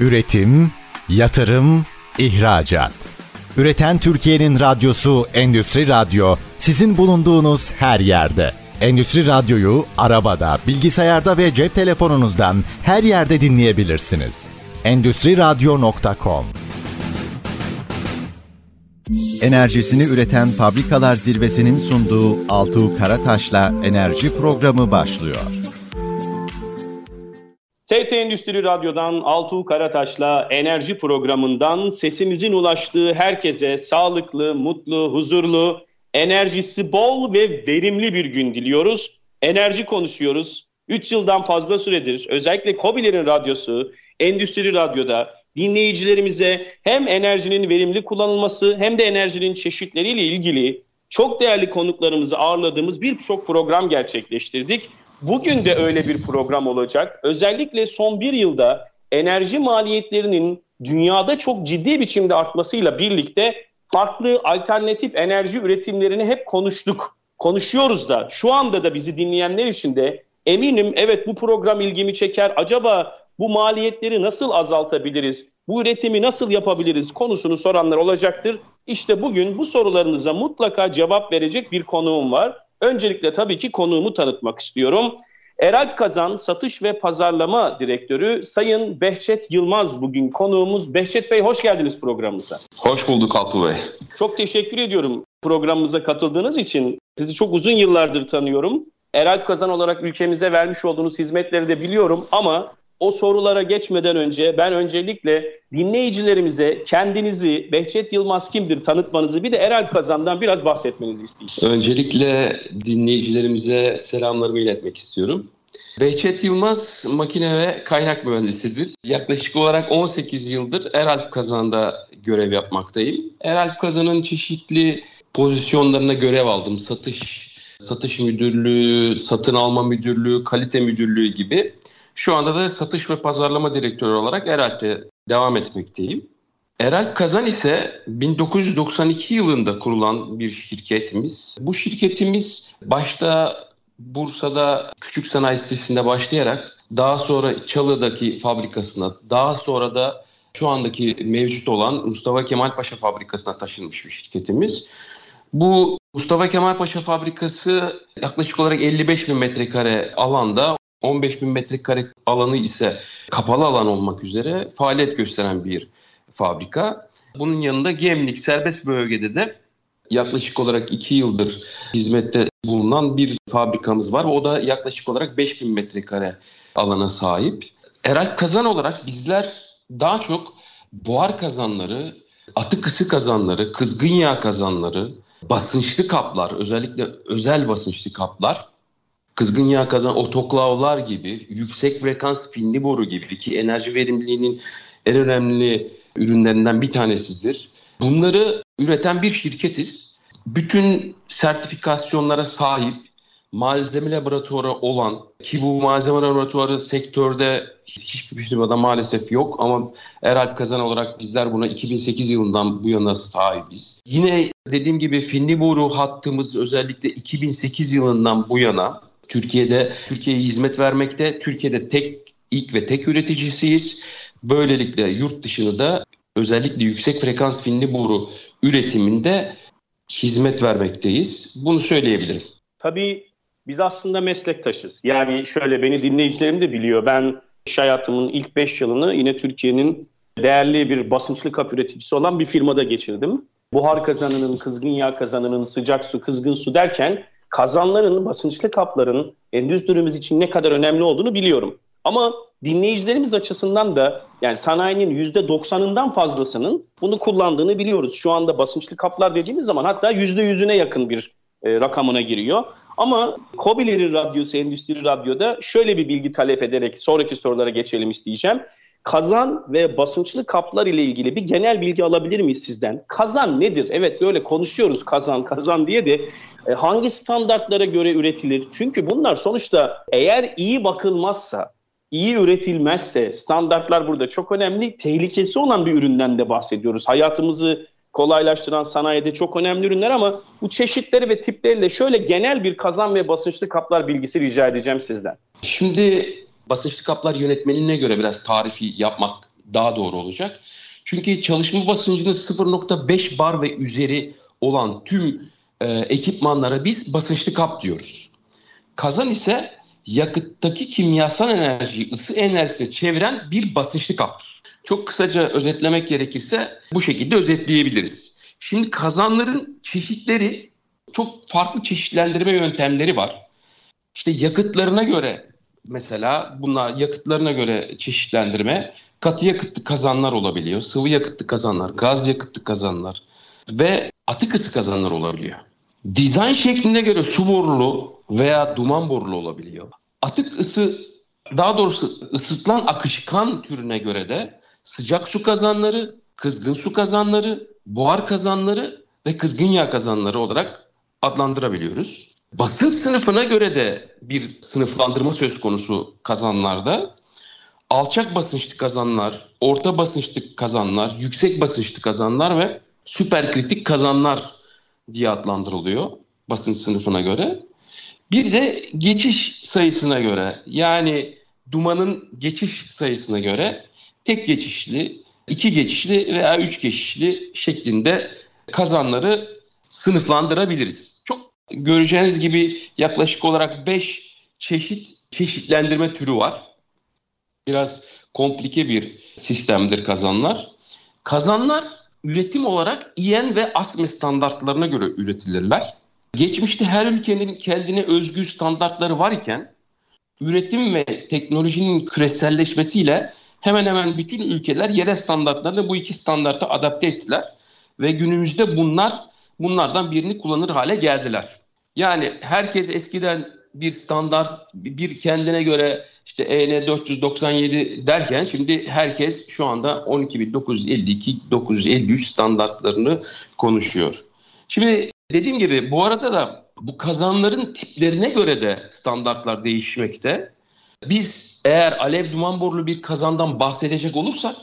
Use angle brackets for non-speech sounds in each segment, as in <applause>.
Üretim, yatırım, ihracat. Üreten Türkiye'nin radyosu Endüstri Radyo sizin bulunduğunuz her yerde. Endüstri Radyo'yu arabada, bilgisayarda ve cep telefonunuzdan her yerde dinleyebilirsiniz. Endüstri Radyo.com Enerjisini üreten fabrikalar zirvesinin sunduğu Altuğ Karataş'la enerji programı başlıyor. TT Endüstri Radyo'dan Altuğ Karataş'la enerji programından sesimizin ulaştığı herkese sağlıklı, mutlu, huzurlu, enerjisi bol ve verimli bir gün diliyoruz. Enerji konuşuyoruz. 3 yıldan fazla süredir özellikle COBİ'lerin radyosu, Endüstri Radyo'da dinleyicilerimize hem enerjinin verimli kullanılması hem de enerjinin çeşitleriyle ilgili çok değerli konuklarımızı ağırladığımız birçok program gerçekleştirdik. Bugün de öyle bir program olacak. Özellikle son bir yılda enerji maliyetlerinin dünyada çok ciddi biçimde artmasıyla birlikte farklı alternatif enerji üretimlerini hep konuştuk. Konuşuyoruz da şu anda da bizi dinleyenler için de eminim evet bu program ilgimi çeker. Acaba bu maliyetleri nasıl azaltabiliriz? Bu üretimi nasıl yapabiliriz konusunu soranlar olacaktır. İşte bugün bu sorularınıza mutlaka cevap verecek bir konuğum var. Öncelikle tabii ki konuğumu tanıtmak istiyorum. Eralp Kazan Satış ve Pazarlama Direktörü Sayın Behçet Yılmaz bugün konuğumuz. Behçet Bey hoş geldiniz programımıza. Hoş bulduk Altuğ Bey. Çok teşekkür ediyorum programımıza katıldığınız için. Sizi çok uzun yıllardır tanıyorum. Eralp Kazan olarak ülkemize vermiş olduğunuz hizmetleri de biliyorum ama o sorulara geçmeden önce ben öncelikle dinleyicilerimize kendinizi, Behçet Yılmaz kimdir tanıtmanızı bir de Eralp Kazan'dan biraz bahsetmenizi isteyeceğim. Öncelikle dinleyicilerimize selamlarımı iletmek istiyorum. Behçet Yılmaz makine ve kaynak mühendisidir. Yaklaşık olarak 18 yıldır Eralp Kazan'da görev yapmaktayım. Eralp Kazan'ın çeşitli pozisyonlarına görev aldım. Satış, satış müdürlüğü, satın alma müdürlüğü, kalite müdürlüğü gibi. Şu anda da satış ve pazarlama direktörü olarak Eralp'te devam etmekteyim. Eralp Kazan ise 1992 yılında kurulan bir şirketimiz. Bu şirketimiz başta Bursa'da küçük sanayi sitesinde başlayarak daha sonra Çalı'daki fabrikasına, daha sonra da şu andaki mevcut olan Mustafa Kemal Paşa fabrikasına taşınmış bir şirketimiz. Bu Mustafa Kemal Paşa fabrikası yaklaşık olarak 55 bin metrekare alanda 15 bin metrekare alanı ise kapalı alan olmak üzere faaliyet gösteren bir fabrika. Bunun yanında Gemlik serbest bölgede de yaklaşık olarak 2 yıldır hizmette bulunan bir fabrikamız var. O da yaklaşık olarak 5 bin metrekare alana sahip. Eralp kazan olarak bizler daha çok buhar kazanları, atık ısı kazanları, kızgın yağ kazanları, basınçlı kaplar, özellikle özel basınçlı kaplar kızgın yağ kazan otoklavlar gibi, yüksek frekans finli boru gibi ki enerji verimliliğinin en önemli ürünlerinden bir tanesidir. Bunları üreten bir şirketiz. Bütün sertifikasyonlara sahip, malzeme laboratuvarı olan ki bu malzeme laboratuvarı sektörde hiçbir firmada maalesef yok ama Eralp Kazan olarak bizler buna 2008 yılından bu yana sahibiz. Yine dediğim gibi finli boru hattımız özellikle 2008 yılından bu yana Türkiye'de Türkiye'ye hizmet vermekte. Türkiye'de tek ilk ve tek üreticisiyiz. Böylelikle yurt dışını da özellikle yüksek frekans finli boru üretiminde hizmet vermekteyiz. Bunu söyleyebilirim. Tabii biz aslında meslektaşız. Yani şöyle beni dinleyicilerim de biliyor. Ben iş hayatımın ilk 5 yılını yine Türkiye'nin değerli bir basınçlı kap üreticisi olan bir firmada geçirdim. Buhar kazanının, kızgın yağ kazanının, sıcak su, kızgın su derken kazanların, basınçlı kapların endüstrimiz için ne kadar önemli olduğunu biliyorum. Ama dinleyicilerimiz açısından da yani sanayinin %90'ından fazlasının bunu kullandığını biliyoruz. Şu anda basınçlı kaplar dediğimiz zaman hatta %100'üne yakın bir e, rakamına giriyor. Ama Kobileri Radyosu, Endüstri Radyo'da şöyle bir bilgi talep ederek sonraki sorulara geçelim isteyeceğim. Kazan ve basınçlı kaplar ile ilgili bir genel bilgi alabilir miyiz sizden? Kazan nedir? Evet böyle konuşuyoruz kazan kazan diye de e, hangi standartlara göre üretilir? Çünkü bunlar sonuçta eğer iyi bakılmazsa, iyi üretilmezse standartlar burada çok önemli. Tehlikesi olan bir üründen de bahsediyoruz. Hayatımızı kolaylaştıran sanayide çok önemli ürünler ama bu çeşitleri ve tipleriyle şöyle genel bir kazan ve basınçlı kaplar bilgisi rica edeceğim sizden. Şimdi basınçlı kaplar yönetmenine göre biraz tarifi yapmak daha doğru olacak. Çünkü çalışma basıncının 0.5 bar ve üzeri olan tüm e, ekipmanlara biz basınçlı kap diyoruz. Kazan ise yakıttaki kimyasal enerjiyi ısı enerjisine çeviren bir basınçlı kap. Çok kısaca özetlemek gerekirse bu şekilde özetleyebiliriz. Şimdi kazanların çeşitleri çok farklı çeşitlendirme yöntemleri var. İşte yakıtlarına göre mesela bunlar yakıtlarına göre çeşitlendirme katı yakıtlı kazanlar olabiliyor, sıvı yakıtlı kazanlar, gaz yakıtlı kazanlar ve atık ısı kazanlar olabiliyor. Dizayn şekline göre su borulu veya duman borulu olabiliyor. Atık ısı daha doğrusu ısıtılan akışkan türüne göre de sıcak su kazanları, kızgın su kazanları, buhar kazanları ve kızgın yağ kazanları olarak adlandırabiliyoruz. Basınç sınıfına göre de bir sınıflandırma söz konusu kazanlarda. Alçak basınçlı kazanlar, orta basınçlı kazanlar, yüksek basınçlı kazanlar ve süperkritik kazanlar diye adlandırılıyor basınç sınıfına göre. Bir de geçiş sayısına göre yani dumanın geçiş sayısına göre tek geçişli, iki geçişli veya üç geçişli şeklinde kazanları sınıflandırabiliriz. Çok göreceğiniz gibi yaklaşık olarak beş çeşit çeşitlendirme türü var. Biraz komplike bir sistemdir kazanlar. Kazanlar üretim olarak İEN ve ASME standartlarına göre üretilirler. Geçmişte her ülkenin kendine özgü standartları var iken üretim ve teknolojinin küreselleşmesiyle hemen hemen bütün ülkeler yerel standartlarını bu iki standarta adapte ettiler ve günümüzde bunlar bunlardan birini kullanır hale geldiler. Yani herkes eskiden bir standart, bir kendine göre işte EN 497 derken şimdi herkes şu anda 12952, 953 standartlarını konuşuyor. Şimdi dediğim gibi bu arada da bu kazanların tiplerine göre de standartlar değişmekte. Biz eğer alev duman borulu bir kazandan bahsedecek olursak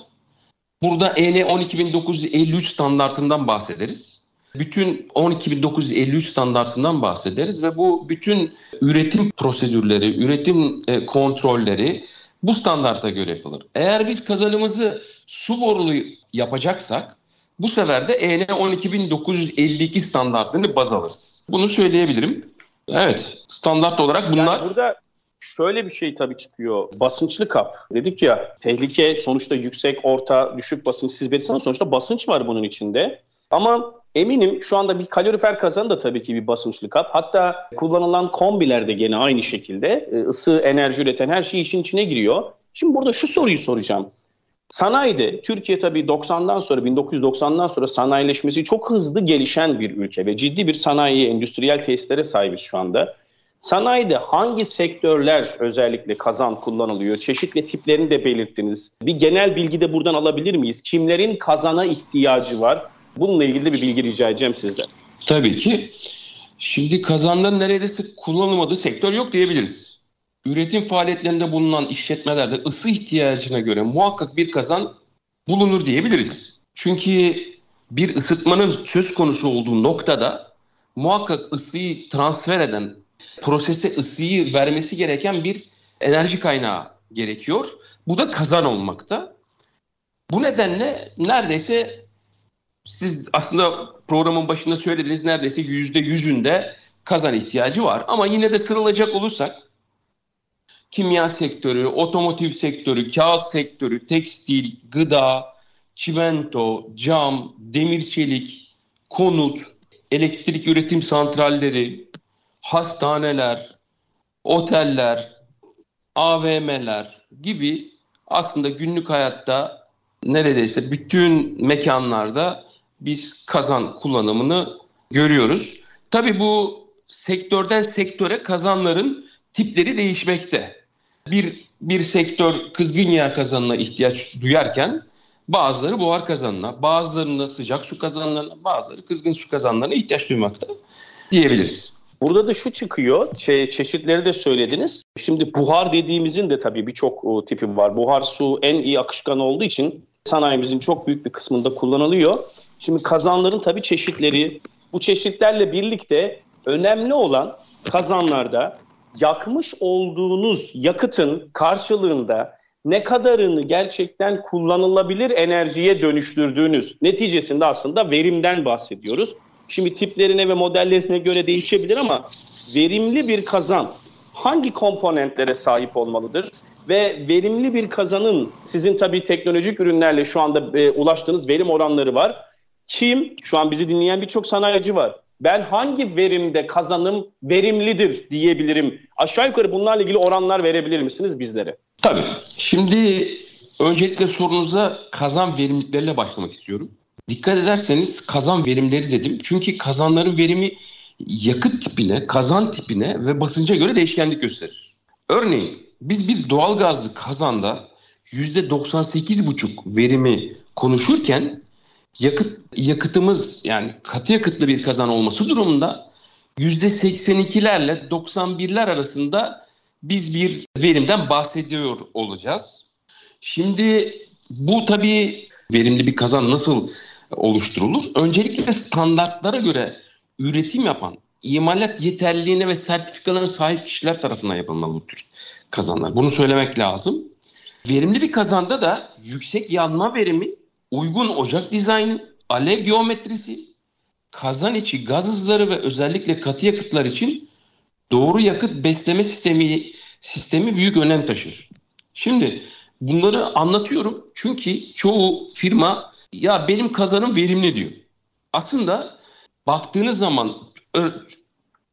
burada EN 12953 standartından bahsederiz. Bütün 12953 standartından bahsederiz ve bu bütün üretim prosedürleri, üretim e, kontrolleri bu standarta göre yapılır. Eğer biz kazanımızı su borulu yapacaksak bu sefer de EN 12952 standartlarını baz alırız. Bunu söyleyebilirim. Evet, standart olarak bunlar. Yani burada şöyle bir şey tabii çıkıyor. Basınçlı kap. Dedik ya tehlike sonuçta yüksek, orta, düşük basınç siz belirtseniz sonuçta basınç var bunun içinde. Ama eminim şu anda bir kalorifer kazanı da tabii ki bir basınçlı kap. Hatta kullanılan kombiler de gene aynı şekilde e, ısı, enerji üreten her şey işin içine giriyor. Şimdi burada şu soruyu soracağım. Sanayide Türkiye tabii 90'dan sonra 1990'dan sonra sanayileşmesi çok hızlı gelişen bir ülke ve ciddi bir sanayi, endüstriyel tesislere sahibiz şu anda. Sanayide hangi sektörler özellikle kazan kullanılıyor? Çeşitli tiplerini de belirttiniz. Bir genel bilgi de buradan alabilir miyiz? Kimlerin kazana ihtiyacı var? Bununla ilgili de bir bilgi rica edeceğim sizden. Tabii ki. Şimdi kazanların neredeyse kullanılmadığı sektör yok diyebiliriz. Üretim faaliyetlerinde bulunan işletmelerde ısı ihtiyacına göre muhakkak bir kazan bulunur diyebiliriz. Çünkü bir ısıtmanın söz konusu olduğu noktada muhakkak ısıyı transfer eden, prosese ısıyı vermesi gereken bir enerji kaynağı gerekiyor. Bu da kazan olmakta. Bu nedenle neredeyse siz aslında programın başında söylediğiniz neredeyse yüzde yüzünde kazan ihtiyacı var. Ama yine de sıralayacak olursak kimya sektörü, otomotiv sektörü, kağıt sektörü, tekstil, gıda, çimento, cam, demir çelik, konut, elektrik üretim santralleri, hastaneler, oteller, AVM'ler gibi aslında günlük hayatta neredeyse bütün mekanlarda biz kazan kullanımını görüyoruz. Tabii bu sektörden sektöre kazanların tipleri değişmekte. Bir bir sektör kızgın yağ kazanına ihtiyaç duyarken bazıları buhar kazanına, bazılarında sıcak su kazanlarına, bazıları kızgın su kazanlarına ihtiyaç duymakta diyebiliriz. Burada da şu çıkıyor, çe- çeşitleri de söylediniz. Şimdi buhar dediğimizin de tabii birçok tipi var. Buhar su en iyi akışkan olduğu için sanayimizin çok büyük bir kısmında kullanılıyor. Şimdi kazanların tabii çeşitleri, bu çeşitlerle birlikte önemli olan kazanlarda yakmış olduğunuz yakıtın karşılığında ne kadarını gerçekten kullanılabilir enerjiye dönüştürdüğünüz neticesinde aslında verimden bahsediyoruz. Şimdi tiplerine ve modellerine göre değişebilir ama verimli bir kazan hangi komponentlere sahip olmalıdır? Ve verimli bir kazanın sizin tabii teknolojik ürünlerle şu anda e, ulaştığınız verim oranları var. Kim? Şu an bizi dinleyen birçok sanayici var. Ben hangi verimde kazanım verimlidir diyebilirim? Aşağı yukarı bunlarla ilgili oranlar verebilir misiniz bizlere? Tabii. Şimdi öncelikle sorunuza kazan verimlilikleriyle başlamak istiyorum. Dikkat ederseniz kazan verimleri dedim. Çünkü kazanların verimi yakıt tipine, kazan tipine ve basınca göre değişkenlik gösterir. Örneğin biz bir doğal gazlı kazanda %98,5 verimi konuşurken yakıt yakıtımız yani katı yakıtlı bir kazan olması durumunda %82'lerle 91'ler arasında biz bir verimden bahsediyor olacağız. Şimdi bu tabii verimli bir kazan nasıl oluşturulur? Öncelikle standartlara göre üretim yapan, imalat yeterliliğine ve sertifikalarına sahip kişiler tarafından yapılmalı bu tür kazanlar. Bunu söylemek lazım. Verimli bir kazanda da yüksek yanma verimi, uygun ocak dizaynı, alev geometrisi, kazan içi gaz hızları ve özellikle katı yakıtlar için doğru yakıt besleme sistemi sistemi büyük önem taşır. Şimdi bunları anlatıyorum çünkü çoğu firma ya benim kazanım verimli diyor. Aslında baktığınız zaman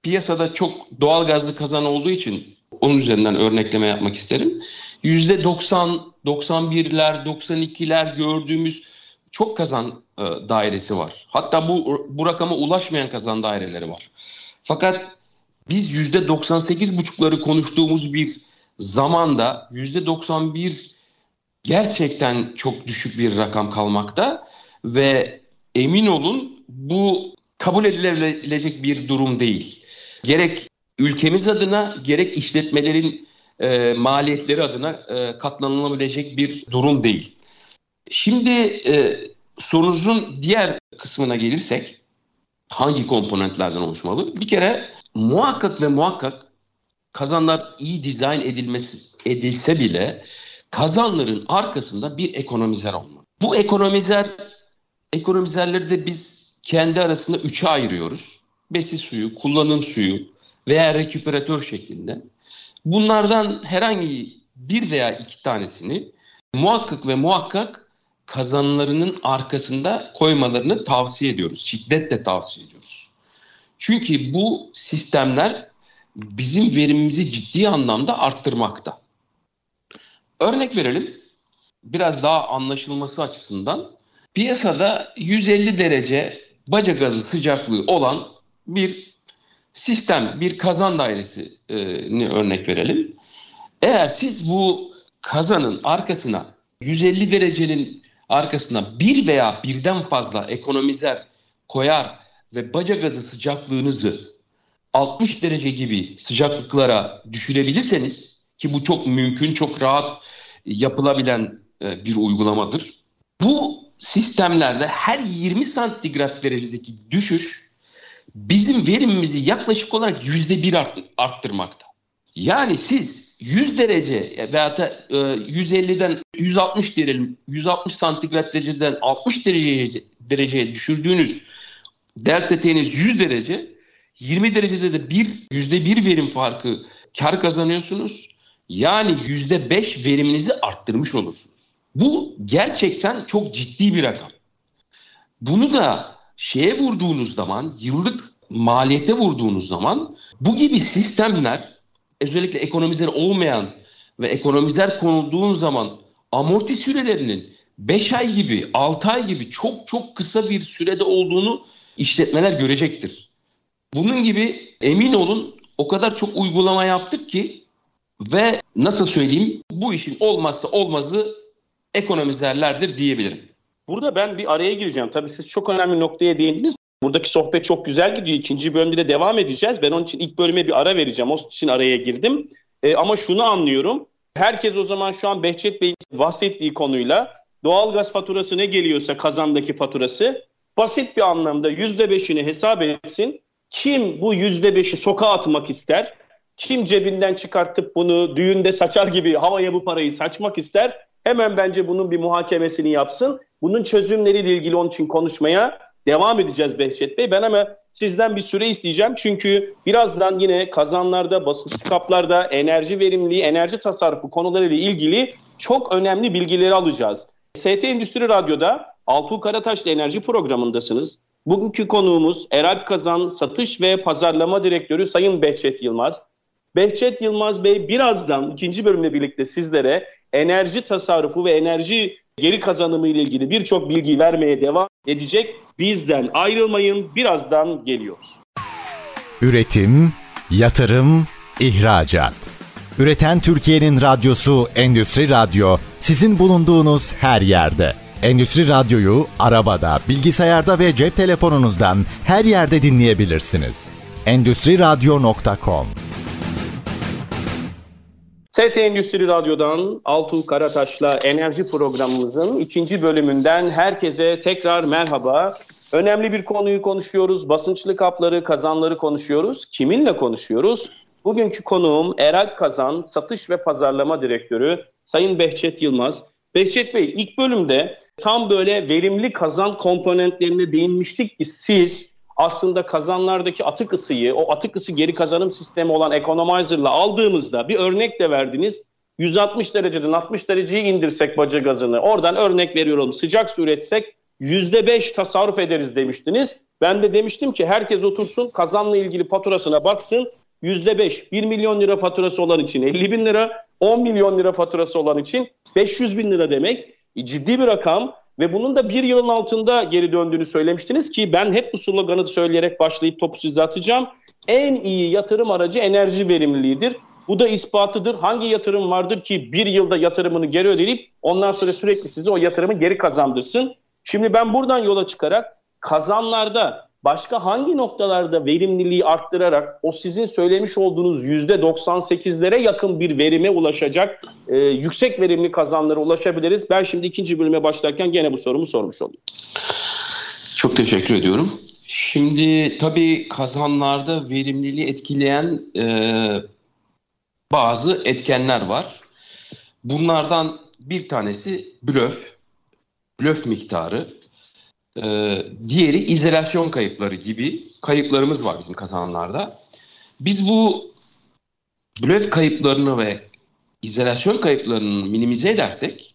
piyasada çok doğal gazlı kazan olduğu için onun üzerinden örnekleme yapmak isterim. %90, 91'ler, 92'ler gördüğümüz çok kazan e, dairesi var. Hatta bu bu rakama ulaşmayan kazan daireleri var. Fakat biz %98,5'ları konuştuğumuz bir zamanda %91 gerçekten çok düşük bir rakam kalmakta ve emin olun bu kabul edilebilecek bir durum değil. Gerek ülkemiz adına gerek işletmelerin e, maliyetleri adına e, katlanılabilecek bir durum değil. Şimdi e, sorunuzun diğer kısmına gelirsek hangi komponentlerden oluşmalı? Bir kere muhakkak ve muhakkak kazanlar iyi dizayn edilmesi edilse bile kazanların arkasında bir ekonomizer olmalı. Bu ekonomizer ekonomizerleri de biz kendi arasında üçe ayırıyoruz. Besi suyu, kullanım suyu veya reküperatör şeklinde. Bunlardan herhangi bir veya iki tanesini muhakkak ve muhakkak kazanlarının arkasında koymalarını tavsiye ediyoruz. Şiddetle tavsiye ediyoruz. Çünkü bu sistemler bizim verimimizi ciddi anlamda arttırmakta. Örnek verelim. Biraz daha anlaşılması açısından piyasada 150 derece baca gazı sıcaklığı olan bir sistem, bir kazan dairesini örnek verelim. Eğer siz bu kazanın arkasına 150 derecenin arkasına bir veya birden fazla ekonomizer koyar ve baca gazı sıcaklığınızı 60 derece gibi sıcaklıklara düşürebilirseniz ki bu çok mümkün, çok rahat yapılabilen e, bir uygulamadır. Bu sistemlerde her 20 santigrat derecedeki düşüş bizim verimimizi yaklaşık olarak %1 art, arttırmakta. Yani siz 100 derece veya da 150'den 160 diyelim 160 santigrat dereceden 60 dereceye, dereceye düşürdüğünüz delta T'niz 100 derece 20 derecede de bir %1 verim farkı kar kazanıyorsunuz. Yani %5 veriminizi arttırmış olursunuz. Bu gerçekten çok ciddi bir rakam. Bunu da şeye vurduğunuz zaman, yıllık maliyete vurduğunuz zaman bu gibi sistemler özellikle ekonomizer olmayan ve ekonomizer konulduğun zaman amorti sürelerinin 5 ay gibi, 6 ay gibi çok çok kısa bir sürede olduğunu işletmeler görecektir. Bunun gibi emin olun o kadar çok uygulama yaptık ki ve nasıl söyleyeyim bu işin olmazsa olmazı ekonomizerlerdir diyebilirim. Burada ben bir araya gireceğim. Tabii siz çok önemli noktaya değindiniz. Buradaki sohbet çok güzel gidiyor. İkinci bölümde de devam edeceğiz. Ben onun için ilk bölüme bir ara vereceğim. O için araya girdim. E, ama şunu anlıyorum. Herkes o zaman şu an Behçet Bey'in bahsettiği konuyla doğalgaz faturası ne geliyorsa kazandaki faturası basit bir anlamda %5'ini hesap etsin. Kim bu %5'i sokağa atmak ister? Kim cebinden çıkartıp bunu düğünde saçar gibi havaya bu parayı saçmak ister? Hemen bence bunun bir muhakemesini yapsın. Bunun çözümleriyle ilgili onun için konuşmaya devam edeceğiz Behçet Bey. Ben ama sizden bir süre isteyeceğim. Çünkü birazdan yine kazanlarda, basınç kaplarda enerji verimliliği, enerji tasarrufu konularıyla ilgili çok önemli bilgileri alacağız. ST Endüstri Radyo'da Altuğ Karataş'la enerji programındasınız. Bugünkü konuğumuz Eralp Kazan Satış ve Pazarlama Direktörü Sayın Behçet Yılmaz. Behçet Yılmaz Bey birazdan ikinci bölümle birlikte sizlere enerji tasarrufu ve enerji geri kazanımı ile ilgili birçok bilgi vermeye devam edecek. Bizden ayrılmayın. Birazdan geliyoruz. Üretim, yatırım, ihracat. Üreten Türkiye'nin radyosu Endüstri Radyo sizin bulunduğunuz her yerde. Endüstri Radyo'yu arabada, bilgisayarda ve cep telefonunuzdan her yerde dinleyebilirsiniz. Endüstri Radyo.com ST Endüstri Radyo'dan Altuğ Karataş'la enerji programımızın ikinci bölümünden herkese tekrar merhaba. Önemli bir konuyu konuşuyoruz. Basınçlı kapları, kazanları konuşuyoruz. Kiminle konuşuyoruz? Bugünkü konuğum Eral Kazan, Satış ve Pazarlama Direktörü Sayın Behçet Yılmaz. Behçet Bey ilk bölümde tam böyle verimli kazan komponentlerine değinmiştik ki siz aslında kazanlardaki atık ısıyı, o atık ısı geri kazanım sistemi olan Economizer'la aldığımızda bir örnek de verdiniz. 160 dereceden 60 dereceyi indirsek baca gazını, oradan örnek veriyorum sıcak su üretsek %5 tasarruf ederiz demiştiniz. Ben de demiştim ki herkes otursun kazanla ilgili faturasına baksın. %5, 1 milyon lira faturası olan için 50 bin lira, 10 milyon lira faturası olan için 500 bin lira demek. E, ciddi bir rakam. Ve bunun da bir yılın altında geri döndüğünü söylemiştiniz ki ben hep bu sloganı söyleyerek başlayıp topu size atacağım. En iyi yatırım aracı enerji verimliliğidir. Bu da ispatıdır. Hangi yatırım vardır ki bir yılda yatırımını geri ödeyip ondan sonra sürekli size o yatırımı geri kazandırsın? Şimdi ben buradan yola çıkarak kazanlarda başka hangi noktalarda verimliliği arttırarak o sizin söylemiş olduğunuz %98'lere yakın bir verime ulaşacak e, yüksek verimli kazanlara ulaşabiliriz? Ben şimdi ikinci bölüme başlarken gene bu sorumu sormuş olayım. Çok teşekkür ediyorum. Şimdi tabii kazanlarda verimliliği etkileyen e, bazı etkenler var. Bunlardan bir tanesi blöf, blöf miktarı. Ee, diğeri izolasyon kayıpları gibi kayıplarımız var bizim kazanlarda. Biz bu blöf kayıplarını ve izolasyon kayıplarını minimize edersek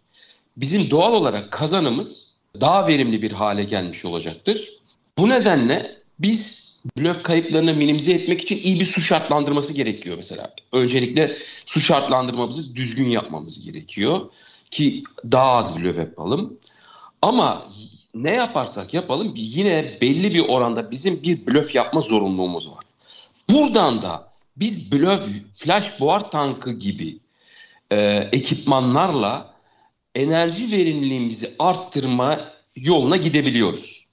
bizim doğal olarak kazanımız daha verimli bir hale gelmiş olacaktır. Bu nedenle biz blöf kayıplarını minimize etmek için iyi bir su şartlandırması gerekiyor mesela. Öncelikle su şartlandırmamızı düzgün yapmamız gerekiyor ki daha az blöf yapalım. Ama ne yaparsak yapalım yine belli bir oranda bizim bir blöf yapma zorunluluğumuz var. Buradan da biz blöf, flash buhar tankı gibi e, ekipmanlarla enerji verimliliğimizi arttırma yoluna gidebiliyoruz.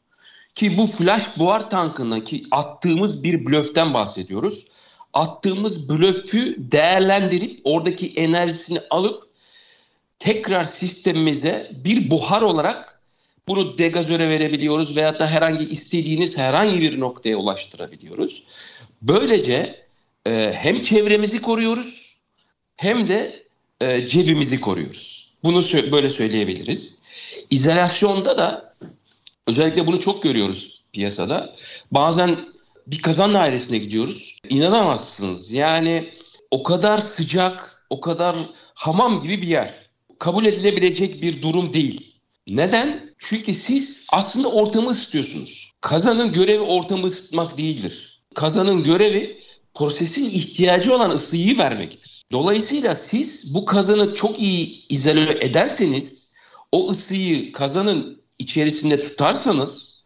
Ki bu flash buhar tankına ki attığımız bir blöften bahsediyoruz. Attığımız blöfü değerlendirip oradaki enerjisini alıp tekrar sistemimize bir buhar olarak bunu degazöre verebiliyoruz veyahut da herhangi istediğiniz herhangi bir noktaya ulaştırabiliyoruz. Böylece e, hem çevremizi koruyoruz hem de e, cebimizi koruyoruz. Bunu sö- böyle söyleyebiliriz. İzolasyonda da özellikle bunu çok görüyoruz piyasada. Bazen bir kazan dairesine gidiyoruz. İnanamazsınız. Yani o kadar sıcak, o kadar hamam gibi bir yer. Kabul edilebilecek bir durum değil. Neden? Çünkü siz aslında ortamı ısıtıyorsunuz. Kazanın görevi ortamı ısıtmak değildir. Kazanın görevi prosesin ihtiyacı olan ısıyı vermektir. Dolayısıyla siz bu kazanı çok iyi izole ederseniz, o ısıyı kazanın içerisinde tutarsanız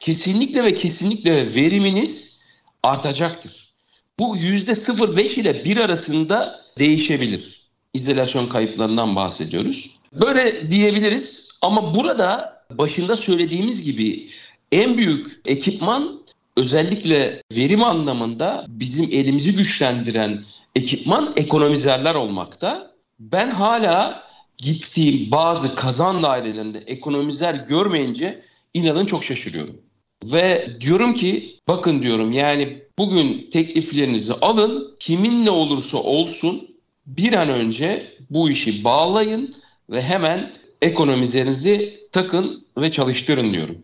kesinlikle ve kesinlikle veriminiz artacaktır. Bu %0,5 ile 1 arasında değişebilir. İzolasyon kayıplarından bahsediyoruz. Böyle diyebiliriz ama burada başında söylediğimiz gibi en büyük ekipman özellikle verim anlamında bizim elimizi güçlendiren ekipman ekonomizerler olmakta. Ben hala gittiğim bazı kazan dairelerinde ekonomizer görmeyince inanın çok şaşırıyorum. Ve diyorum ki bakın diyorum yani bugün tekliflerinizi alın kiminle olursa olsun bir an önce bu işi bağlayın ve hemen ekonomizlerinizi takın ve çalıştırın diyorum.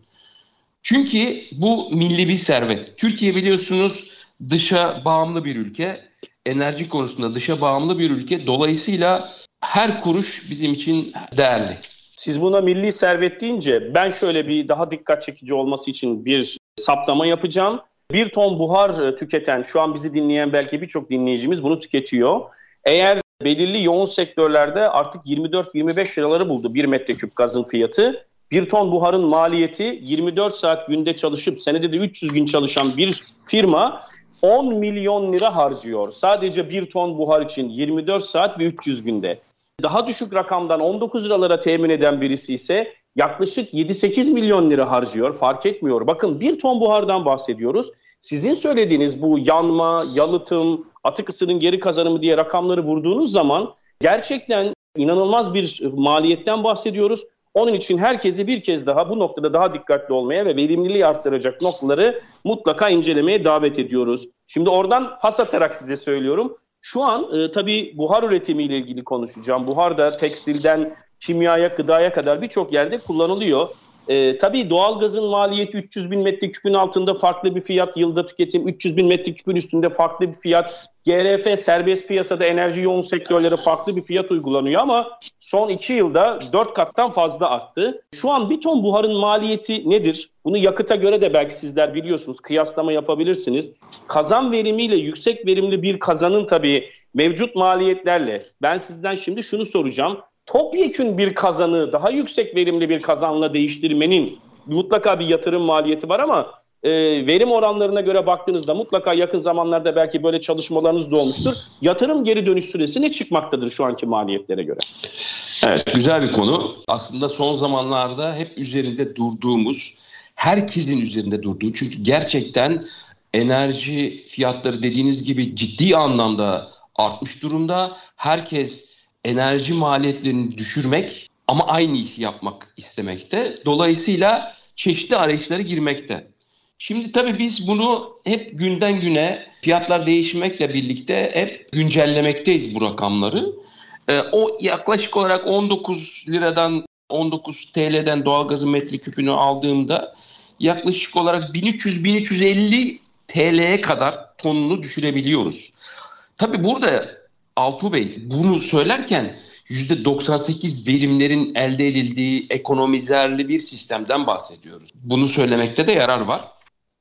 Çünkü bu milli bir servet. Türkiye biliyorsunuz dışa bağımlı bir ülke. Enerji konusunda dışa bağımlı bir ülke. Dolayısıyla her kuruş bizim için değerli. Siz buna milli servet deyince ben şöyle bir daha dikkat çekici olması için bir saptama yapacağım. Bir ton buhar tüketen, şu an bizi dinleyen belki birçok dinleyicimiz bunu tüketiyor. Eğer belirli yoğun sektörlerde artık 24-25 liraları buldu bir metreküp gazın fiyatı. Bir ton buharın maliyeti 24 saat günde çalışıp senede de 300 gün çalışan bir firma 10 milyon lira harcıyor. Sadece bir ton buhar için 24 saat ve 300 günde. Daha düşük rakamdan 19 liralara temin eden birisi ise yaklaşık 7-8 milyon lira harcıyor. Fark etmiyor. Bakın bir ton buhardan bahsediyoruz. Sizin söylediğiniz bu yanma, yalıtım, atık ısının geri kazanımı diye rakamları vurduğunuz zaman gerçekten inanılmaz bir maliyetten bahsediyoruz. Onun için herkesi bir kez daha bu noktada daha dikkatli olmaya ve verimliliği arttıracak noktaları mutlaka incelemeye davet ediyoruz. Şimdi oradan pas atarak size söylüyorum. Şu an e, tabii buhar üretimiyle ilgili konuşacağım. Buhar da tekstilden kimyaya, gıdaya kadar birçok yerde kullanılıyor. E, tabii doğalgazın maliyeti 300 bin metreküpün altında farklı bir fiyat, yılda tüketim 300 bin metreküpün üstünde farklı bir fiyat. GRF serbest piyasada enerji yoğun sektörlere farklı bir fiyat uygulanıyor ama son iki yılda dört kattan fazla arttı. Şu an bir ton buharın maliyeti nedir? Bunu yakıta göre de belki sizler biliyorsunuz, kıyaslama yapabilirsiniz. Kazan verimiyle yüksek verimli bir kazanın tabii mevcut maliyetlerle ben sizden şimdi şunu soracağım topyekün bir kazanı daha yüksek verimli bir kazanla değiştirmenin mutlaka bir yatırım maliyeti var ama e, verim oranlarına göre baktığınızda mutlaka yakın zamanlarda belki böyle çalışmalarınız da olmuştur. Yatırım geri dönüş süresi ne çıkmaktadır şu anki maliyetlere göre? Evet güzel bir konu. Aslında son zamanlarda hep üzerinde durduğumuz, herkesin üzerinde durduğu çünkü gerçekten enerji fiyatları dediğiniz gibi ciddi anlamda artmış durumda. Herkes enerji maliyetlerini düşürmek ama aynı işi yapmak istemekte. Dolayısıyla çeşitli arayışlara girmekte. Şimdi tabii biz bunu hep günden güne fiyatlar değişmekle birlikte hep güncellemekteyiz bu rakamları. Ee, o yaklaşık olarak 19 liradan 19 TL'den doğalgazın metreküpünü aldığımda yaklaşık olarak 1300-1350 TL'ye kadar tonunu düşürebiliyoruz. Tabii burada Altuğ Bey bunu söylerken %98 verimlerin elde edildiği ekonomizerli bir sistemden bahsediyoruz. Bunu söylemekte de yarar var.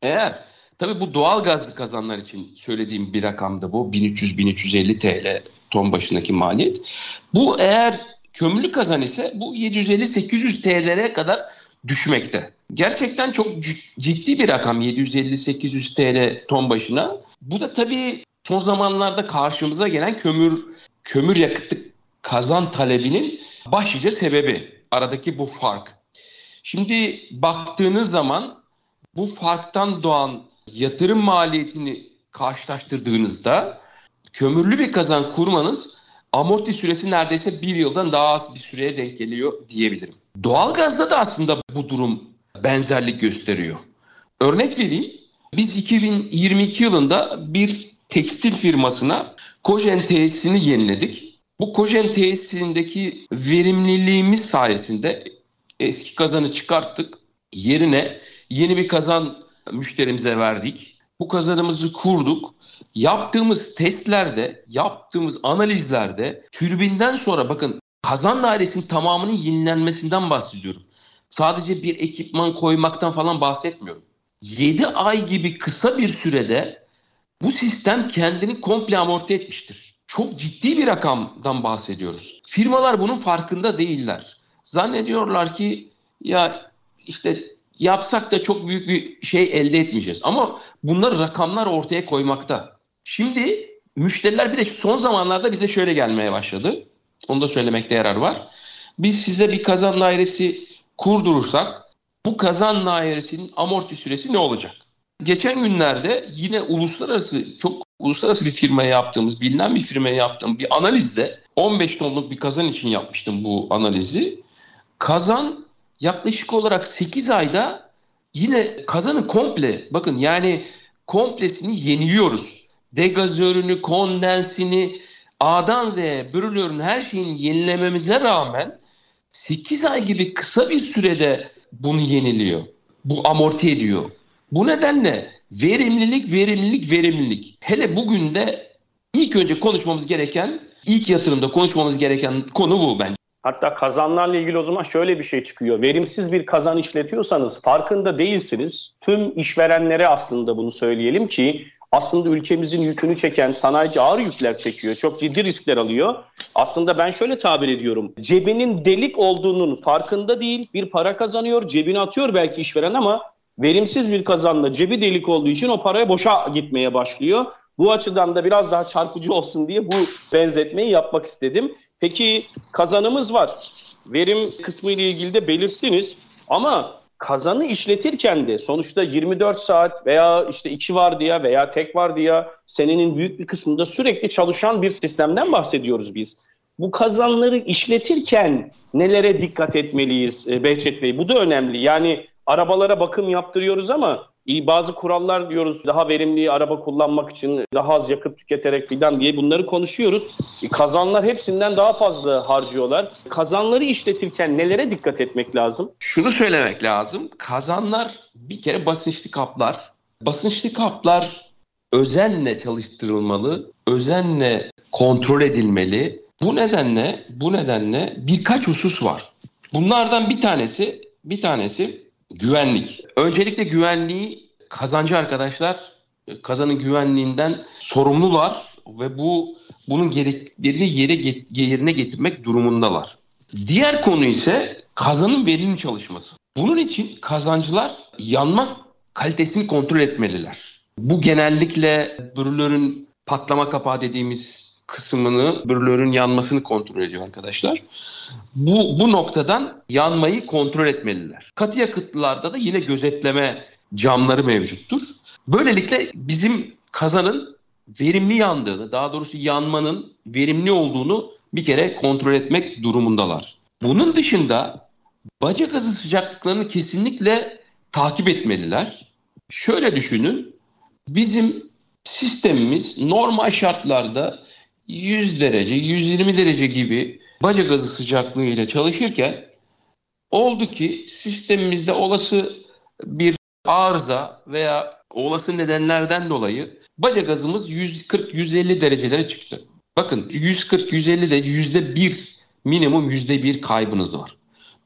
Eğer tabii bu doğal gazlı kazanlar için söylediğim bir rakamda bu 1300-1350 TL ton başındaki maliyet. Bu eğer kömürlü kazan ise bu 750-800 TL'ye kadar düşmekte. Gerçekten çok ciddi bir rakam 750-800 TL ton başına. Bu da tabii son zamanlarda karşımıza gelen kömür kömür yakıtlı kazan talebinin başlıca sebebi aradaki bu fark. Şimdi baktığınız zaman bu farktan doğan yatırım maliyetini karşılaştırdığınızda kömürlü bir kazan kurmanız amorti süresi neredeyse bir yıldan daha az bir süreye denk geliyor diyebilirim. Doğalgazda da aslında bu durum benzerlik gösteriyor. Örnek vereyim. Biz 2022 yılında bir tekstil firmasına kojen tesisini yeniledik. Bu kojen tesisindeki verimliliğimiz sayesinde eski kazanı çıkarttık. Yerine yeni bir kazan müşterimize verdik. Bu kazanımızı kurduk. Yaptığımız testlerde, yaptığımız analizlerde türbinden sonra bakın kazan dairesinin tamamının yenilenmesinden bahsediyorum. Sadece bir ekipman koymaktan falan bahsetmiyorum. 7 ay gibi kısa bir sürede bu sistem kendini komple amorti etmiştir. Çok ciddi bir rakamdan bahsediyoruz. Firmalar bunun farkında değiller. Zannediyorlar ki ya işte yapsak da çok büyük bir şey elde etmeyeceğiz. Ama bunlar rakamlar ortaya koymakta. Şimdi müşteriler bir de son zamanlarda bize şöyle gelmeye başladı. Onu da söylemekte yarar var. Biz size bir kazan dairesi kurdurursak bu kazan dairesinin amorti süresi ne olacak? Geçen günlerde yine uluslararası çok uluslararası bir firmaya yaptığımız, bilinen bir firmaya yaptığım bir analizde 15 tonluk bir kazan için yapmıştım bu analizi. Kazan yaklaşık olarak 8 ayda yine kazanı komple bakın yani komplesini yeniliyoruz. Degazörünü, kondensini, A'dan Z'ye brülörün her şeyini yenilememize rağmen 8 ay gibi kısa bir sürede bunu yeniliyor. Bu amorti ediyor. Bu nedenle verimlilik, verimlilik, verimlilik. Hele bugün de ilk önce konuşmamız gereken, ilk yatırımda konuşmamız gereken konu bu bence. Hatta kazanlarla ilgili o zaman şöyle bir şey çıkıyor. Verimsiz bir kazan işletiyorsanız farkında değilsiniz. Tüm işverenlere aslında bunu söyleyelim ki aslında ülkemizin yükünü çeken sanayici ağır yükler çekiyor. Çok ciddi riskler alıyor. Aslında ben şöyle tabir ediyorum. Cebinin delik olduğunun farkında değil. Bir para kazanıyor, cebine atıyor belki işveren ama verimsiz bir kazanla cebi delik olduğu için o paraya boşa gitmeye başlıyor. Bu açıdan da biraz daha çarpıcı olsun diye bu benzetmeyi yapmak istedim. Peki kazanımız var. Verim kısmı ile ilgili de belirttiniz. Ama kazanı işletirken de sonuçta 24 saat veya işte iki var diye veya tek var diye senenin büyük bir kısmında sürekli çalışan bir sistemden bahsediyoruz biz. Bu kazanları işletirken nelere dikkat etmeliyiz e, Behçet Bey? Bu da önemli. Yani arabalara bakım yaptırıyoruz ama bazı kurallar diyoruz daha verimli araba kullanmak için daha az yakıt tüketerek filan diye bunları konuşuyoruz. E, kazanlar hepsinden daha fazla harcıyorlar. Kazanları işletirken nelere dikkat etmek lazım? Şunu söylemek lazım. Kazanlar bir kere basınçlı kaplar. Basınçlı kaplar özenle çalıştırılmalı, özenle kontrol edilmeli. Bu nedenle bu nedenle birkaç husus var. Bunlardan bir tanesi bir tanesi Güvenlik. Öncelikle güvenliği kazancı arkadaşlar kazanın güvenliğinden sorumlular ve bu bunun gereklerini yere get, yerine getirmek durumundalar. Diğer konu ise kazanın verimli çalışması. Bunun için kazancılar yanma kalitesini kontrol etmeliler. Bu genellikle brülörün patlama kapağı dediğimiz kısmını, brülörün yanmasını kontrol ediyor arkadaşlar. Bu, bu noktadan yanmayı kontrol etmeliler. Katı yakıtlarda da yine gözetleme camları mevcuttur. Böylelikle bizim kazanın verimli yandığını, daha doğrusu yanmanın verimli olduğunu bir kere kontrol etmek durumundalar. Bunun dışında baca gazı sıcaklıklarını kesinlikle takip etmeliler. Şöyle düşünün, bizim sistemimiz normal şartlarda 100 derece, 120 derece gibi baca gazı sıcaklığı ile çalışırken oldu ki sistemimizde olası bir arıza veya olası nedenlerden dolayı baca gazımız 140-150 derecelere çıktı. Bakın 140-150 de yüzde bir minimum yüzde bir kaybınız var.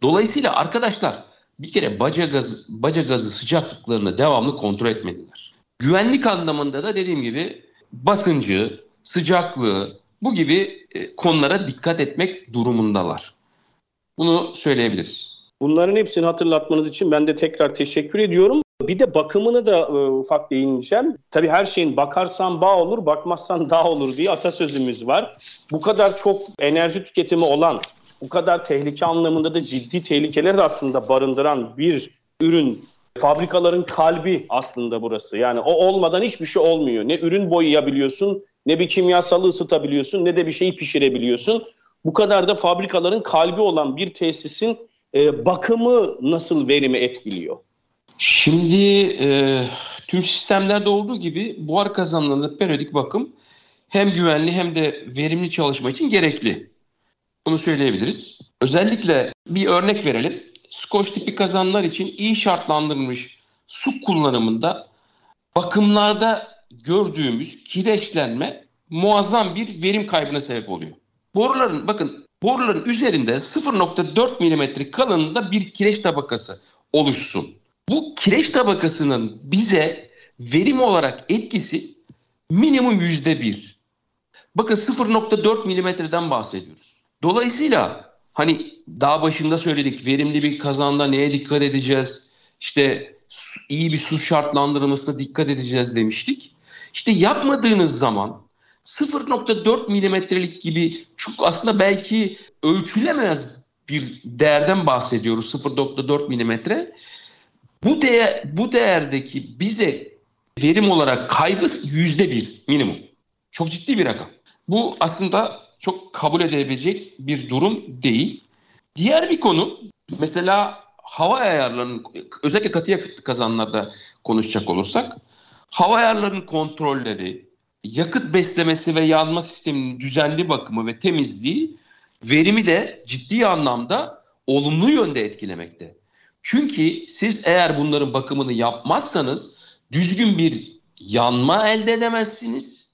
Dolayısıyla arkadaşlar bir kere baca gazı, baca gazı sıcaklıklarını devamlı kontrol etmeliler. Güvenlik anlamında da dediğim gibi basıncı, sıcaklığı bu gibi e, konulara dikkat etmek durumundalar. Bunu söyleyebiliriz. Bunların hepsini hatırlatmanız için ben de tekrar teşekkür ediyorum. Bir de bakımını da e, ufak değineceğim. Tabii her şeyin bakarsan bağ olur, bakmazsan <laughs> dağ olur diye atasözümüz var. Bu kadar çok enerji tüketimi olan, bu kadar tehlike anlamında da ciddi tehlikeler aslında barındıran bir ürün fabrikaların kalbi aslında burası. Yani o olmadan hiçbir şey olmuyor. Ne ürün boyayabiliyorsun, ne bir kimyasalı ısıtabiliyorsun, ne de bir şeyi pişirebiliyorsun. Bu kadar da fabrikaların kalbi olan bir tesisin e, bakımı nasıl verimi etkiliyor? Şimdi e, tüm sistemlerde olduğu gibi buhar kazanlarında periyodik bakım hem güvenli hem de verimli çalışma için gerekli. Bunu söyleyebiliriz. Özellikle bir örnek verelim. Skoç tipi kazanlar için iyi şartlandırılmış su kullanımında bakımlarda gördüğümüz kireçlenme muazzam bir verim kaybına sebep oluyor. Boruların bakın boruların üzerinde 0.4 mm kalınlığında bir kireç tabakası oluşsun. Bu kireç tabakasının bize verim olarak etkisi minimum %1. Bakın 0.4 milimetreden bahsediyoruz. Dolayısıyla hani daha başında söyledik verimli bir kazanda neye dikkat edeceğiz? İşte iyi bir su şartlandırılmasına dikkat edeceğiz demiştik. İşte yapmadığınız zaman 0.4 milimetrelik gibi çok aslında belki ölçülemez bir değerden bahsediyoruz 0.4 milimetre. Bu değer bu değerdeki bize verim olarak kaybı yüzde bir minimum. Çok ciddi bir rakam. Bu aslında çok kabul edebilecek bir durum değil. Diğer bir konu mesela hava ayarlarının özellikle katı yakıt kazanlarda konuşacak olursak hava ayarlarının kontrolleri, yakıt beslemesi ve yanma sisteminin düzenli bakımı ve temizliği verimi de ciddi anlamda olumlu yönde etkilemekte. Çünkü siz eğer bunların bakımını yapmazsanız düzgün bir yanma elde edemezsiniz.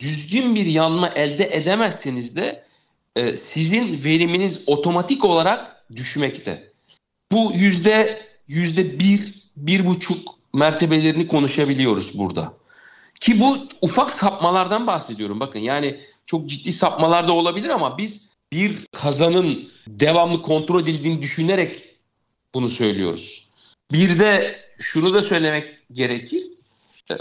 Düzgün bir yanma elde edemezseniz de e, sizin veriminiz otomatik olarak düşmekte. Bu yüzde yüzde bir, bir buçuk mertebelerini konuşabiliyoruz burada. Ki bu ufak sapmalardan bahsediyorum. Bakın yani çok ciddi sapmalar da olabilir ama biz bir kazanın devamlı kontrol edildiğini düşünerek bunu söylüyoruz. Bir de şunu da söylemek gerekir. E,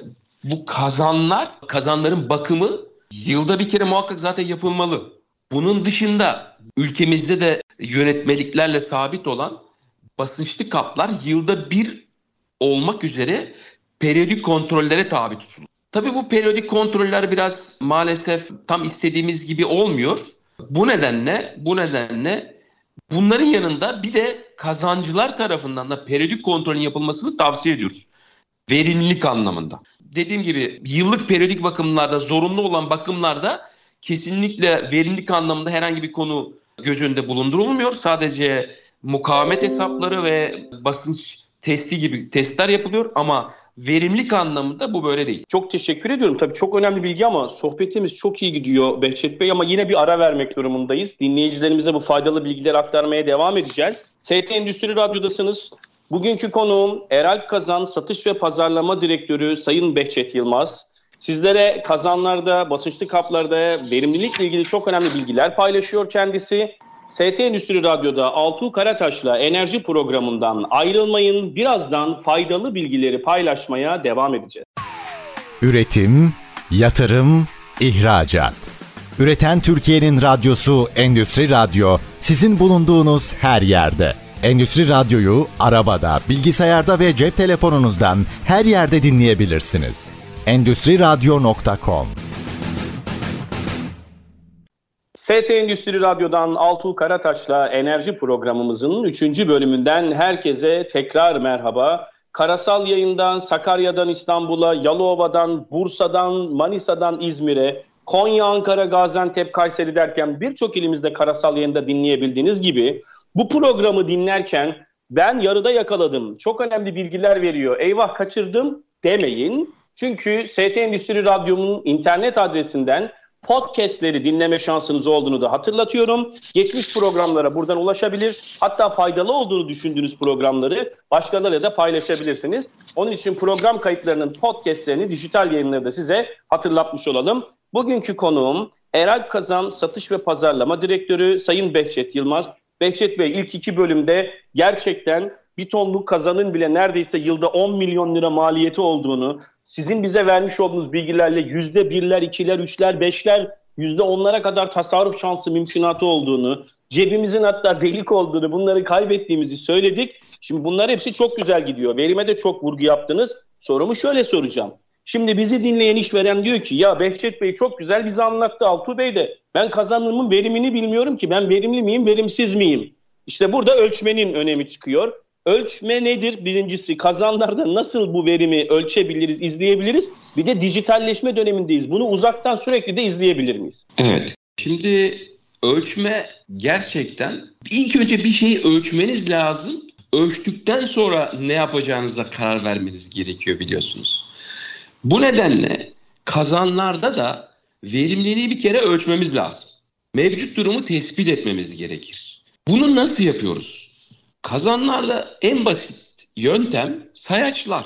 bu kazanlar, kazanların bakımı yılda bir kere muhakkak zaten yapılmalı. Bunun dışında ülkemizde de yönetmeliklerle sabit olan basınçlı kaplar yılda bir olmak üzere periyodik kontrollere tabi tutulur. Tabii bu periyodik kontroller biraz maalesef tam istediğimiz gibi olmuyor. Bu nedenle bu nedenle bunların yanında bir de kazancılar tarafından da periyodik kontrolün yapılmasını tavsiye ediyoruz. Verimlilik anlamında. Dediğim gibi yıllık periyodik bakımlarda zorunlu olan bakımlarda kesinlikle verimlilik anlamında herhangi bir konu göz önünde bulundurulmuyor. Sadece mukavemet hesapları ve basınç testi gibi testler yapılıyor ama verimlilik anlamında bu böyle değil. Çok teşekkür ediyorum. Tabii çok önemli bilgi ama sohbetimiz çok iyi gidiyor Behçet Bey ama yine bir ara vermek durumundayız. Dinleyicilerimize bu faydalı bilgiler aktarmaya devam edeceğiz. ST Endüstri Radyo'dasınız. Bugünkü konuğum Eralp Kazan Satış ve Pazarlama Direktörü Sayın Behçet Yılmaz. Sizlere kazanlarda, basınçlı kaplarda verimlilikle ilgili çok önemli bilgiler paylaşıyor kendisi. ST Endüstri Radyo'da Altuğ Karataş'la enerji programından ayrılmayın. Birazdan faydalı bilgileri paylaşmaya devam edeceğiz. Üretim, yatırım, ihracat. Üreten Türkiye'nin radyosu Endüstri Radyo sizin bulunduğunuz her yerde. Endüstri Radyo'yu arabada, bilgisayarda ve cep telefonunuzdan her yerde dinleyebilirsiniz. Endüstri Radyo.com ST Endüstri Radyo'dan Altuğ Karataş'la enerji programımızın 3. bölümünden herkese tekrar merhaba. Karasal yayından Sakarya'dan İstanbul'a, Yalova'dan, Bursa'dan, Manisa'dan İzmir'e, Konya, Ankara, Gaziantep, Kayseri derken birçok ilimizde karasal yayında dinleyebildiğiniz gibi bu programı dinlerken ben yarıda yakaladım. Çok önemli bilgiler veriyor. Eyvah kaçırdım demeyin. Çünkü ST Endüstri Radyo'nun internet adresinden podcastleri dinleme şansınız olduğunu da hatırlatıyorum. Geçmiş programlara buradan ulaşabilir. Hatta faydalı olduğunu düşündüğünüz programları başkalarıyla da paylaşabilirsiniz. Onun için program kayıtlarının podcastlerini dijital yayınlarda size hatırlatmış olalım. Bugünkü konuğum Eral Kazan Satış ve Pazarlama Direktörü Sayın Behçet Yılmaz. Behçet Bey ilk iki bölümde gerçekten bir tonluk kazanın bile neredeyse yılda 10 milyon lira maliyeti olduğunu, sizin bize vermiş olduğunuz bilgilerle yüzde birler, ikiler, üçler, beşler, yüzde onlara kadar tasarruf şansı mümkünatı olduğunu, cebimizin hatta delik olduğunu, bunları kaybettiğimizi söyledik. Şimdi bunlar hepsi çok güzel gidiyor. Verime de çok vurgu yaptınız. Sorumu şöyle soracağım. Şimdi bizi dinleyen işveren diyor ki ya Behçet Bey çok güzel bize anlattı Altuğ Bey de ben kazanımın verimini bilmiyorum ki ben verimli miyim verimsiz miyim? İşte burada ölçmenin önemi çıkıyor. Ölçme nedir? Birincisi kazanlarda nasıl bu verimi ölçebiliriz, izleyebiliriz? Bir de dijitalleşme dönemindeyiz. Bunu uzaktan sürekli de izleyebilir miyiz? Evet. Şimdi ölçme gerçekten ilk önce bir şeyi ölçmeniz lazım. Ölçtükten sonra ne yapacağınıza karar vermeniz gerekiyor biliyorsunuz. Bu nedenle kazanlarda da verimliliği bir kere ölçmemiz lazım. Mevcut durumu tespit etmemiz gerekir. Bunu nasıl yapıyoruz? Kazanlarla en basit yöntem sayaçlar.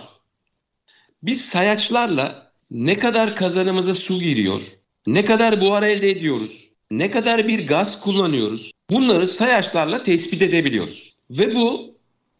Biz sayaçlarla ne kadar kazanımıza su giriyor, ne kadar buhar elde ediyoruz, ne kadar bir gaz kullanıyoruz bunları sayaçlarla tespit edebiliyoruz. Ve bu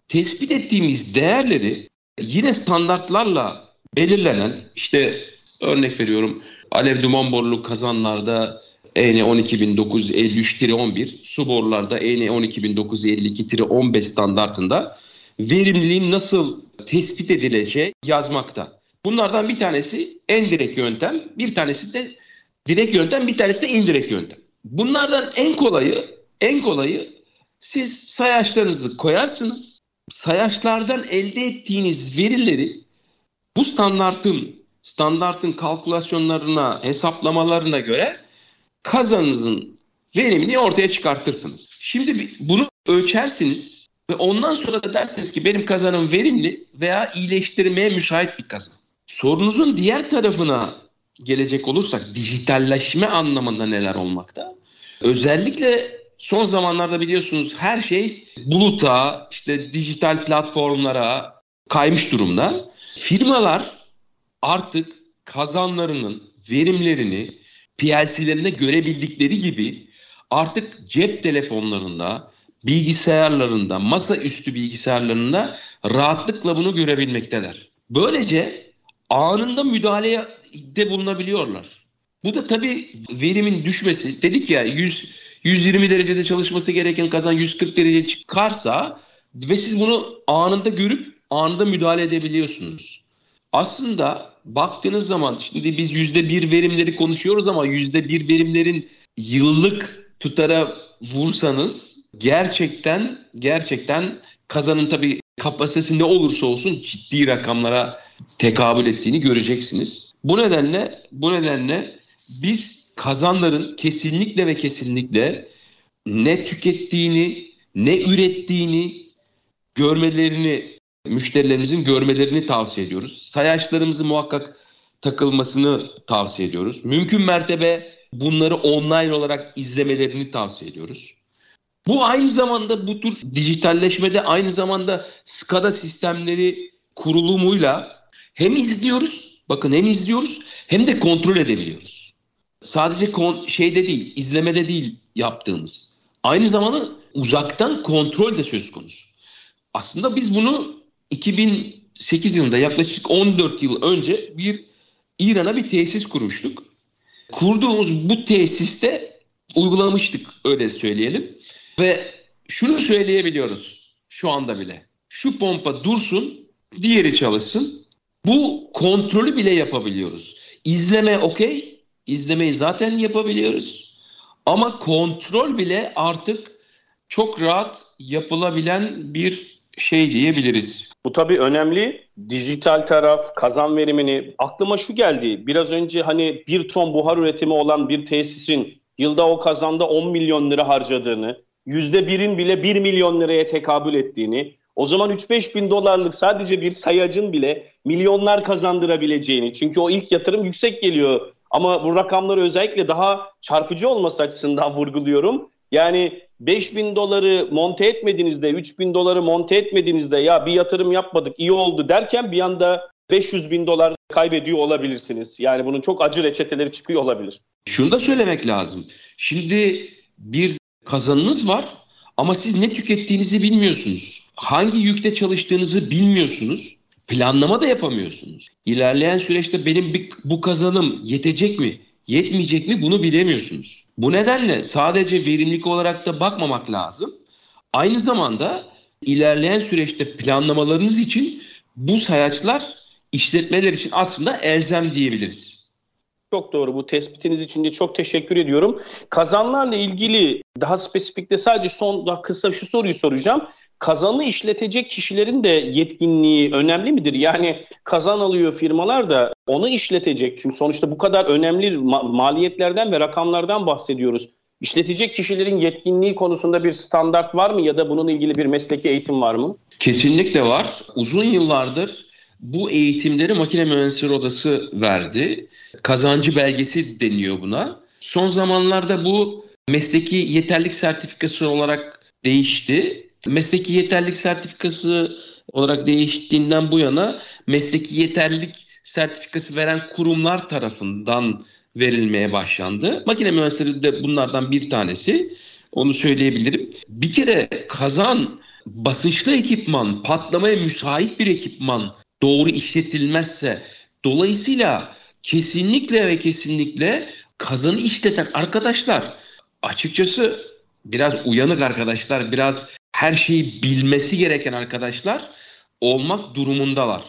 tespit ettiğimiz değerleri yine standartlarla belirlenen işte örnek veriyorum alev duman borulu kazanlarda EN 12953-11 su borularda EN 12952-15 standartında verimliliğin nasıl tespit edileceği yazmakta. Bunlardan bir tanesi en direkt yöntem, bir tanesi de direkt yöntem, bir tanesi de indirekt yöntem. Bunlardan en kolayı, en kolayı siz sayaçlarınızı koyarsınız. sayaçlardan elde ettiğiniz verileri bu standartın standartın kalkülasyonlarına, hesaplamalarına göre kazanınızın verimini ortaya çıkartırsınız. Şimdi bunu ölçersiniz ve ondan sonra da dersiniz ki benim kazanım verimli veya iyileştirmeye müsait bir kazan. Sorunuzun diğer tarafına gelecek olursak dijitalleşme anlamında neler olmakta? Özellikle son zamanlarda biliyorsunuz her şey buluta, işte dijital platformlara kaymış durumda. Firmalar artık kazanlarının verimlerini PLC'lerinde görebildikleri gibi artık cep telefonlarında, bilgisayarlarında, masaüstü bilgisayarlarında rahatlıkla bunu görebilmekteler. Böylece anında müdahalede bulunabiliyorlar. Bu da tabii verimin düşmesi. Dedik ya 100 120 derecede çalışması gereken kazan 140 derece çıkarsa ve siz bunu anında görüp anında müdahale edebiliyorsunuz. Aslında baktığınız zaman şimdi biz yüzde bir verimleri konuşuyoruz ama yüzde bir verimlerin yıllık tutara vursanız gerçekten gerçekten kazanın tabii kapasitesi ne olursa olsun ciddi rakamlara tekabül ettiğini göreceksiniz. Bu nedenle bu nedenle biz kazanların kesinlikle ve kesinlikle ne tükettiğini, ne ürettiğini görmelerini müşterilerimizin görmelerini tavsiye ediyoruz. Sayaçlarımızı muhakkak takılmasını tavsiye ediyoruz. Mümkün mertebe bunları online olarak izlemelerini tavsiye ediyoruz. Bu aynı zamanda bu tür dijitalleşmede aynı zamanda SCADA sistemleri kurulumuyla hem izliyoruz, bakın hem izliyoruz hem de kontrol edebiliyoruz. Sadece kon- şeyde değil, izlemede değil yaptığımız. Aynı zamanda uzaktan kontrol de söz konusu. Aslında biz bunu 2008 yılında yaklaşık 14 yıl önce bir İran'a bir tesis kurmuştuk. Kurduğumuz bu tesiste uygulamıştık öyle söyleyelim. Ve şunu söyleyebiliyoruz şu anda bile. Şu pompa dursun, diğeri çalışsın. Bu kontrolü bile yapabiliyoruz. İzleme okey. İzlemeyi zaten yapabiliyoruz. Ama kontrol bile artık çok rahat yapılabilen bir şey diyebiliriz. Bu tabii önemli. Dijital taraf, kazan verimini. Aklıma şu geldi. Biraz önce hani bir ton buhar üretimi olan bir tesisin yılda o kazanda 10 milyon lira harcadığını, yüzde birin bile 1 milyon liraya tekabül ettiğini, o zaman 3-5 bin dolarlık sadece bir sayacın bile milyonlar kazandırabileceğini. Çünkü o ilk yatırım yüksek geliyor. Ama bu rakamları özellikle daha çarpıcı olması açısından vurguluyorum. Yani 5 bin doları monte etmediğinizde, 3 bin doları monte etmediğinizde ya bir yatırım yapmadık iyi oldu derken bir anda 500 bin dolar kaybediyor olabilirsiniz. Yani bunun çok acı reçeteleri çıkıyor olabilir. Şunu da söylemek lazım. Şimdi bir kazanınız var ama siz ne tükettiğinizi bilmiyorsunuz. Hangi yükte çalıştığınızı bilmiyorsunuz. Planlama da yapamıyorsunuz. İlerleyen süreçte benim bu kazanım yetecek mi, yetmeyecek mi bunu bilemiyorsunuz. Bu nedenle sadece verimlilik olarak da bakmamak lazım. Aynı zamanda ilerleyen süreçte planlamalarınız için bu sayaçlar işletmeler için aslında elzem diyebiliriz. Çok doğru. Bu tespitiniz için de çok teşekkür ediyorum. Kazanlarla ilgili daha spesifikte sadece son daha kısa şu soruyu soracağım. Kazanı işletecek kişilerin de yetkinliği önemli midir? Yani kazan alıyor firmalar da onu işletecek. Çünkü sonuçta bu kadar önemli ma- maliyetlerden ve rakamlardan bahsediyoruz. İşletecek kişilerin yetkinliği konusunda bir standart var mı ya da bununla ilgili bir mesleki eğitim var mı? Kesinlikle var. Uzun yıllardır bu eğitimleri Makine Mühendisleri Odası verdi. Kazancı belgesi deniyor buna. Son zamanlarda bu mesleki yeterlik sertifikası olarak değişti. Mesleki yeterlik sertifikası olarak değiştiğinden bu yana mesleki yeterlik sertifikası veren kurumlar tarafından verilmeye başlandı. Makine mühendisleri de bunlardan bir tanesi. Onu söyleyebilirim. Bir kere kazan basınçlı ekipman, patlamaya müsait bir ekipman doğru işletilmezse dolayısıyla kesinlikle ve kesinlikle kazanı işleten arkadaşlar açıkçası biraz uyanık arkadaşlar, biraz her şeyi bilmesi gereken arkadaşlar olmak durumundalar.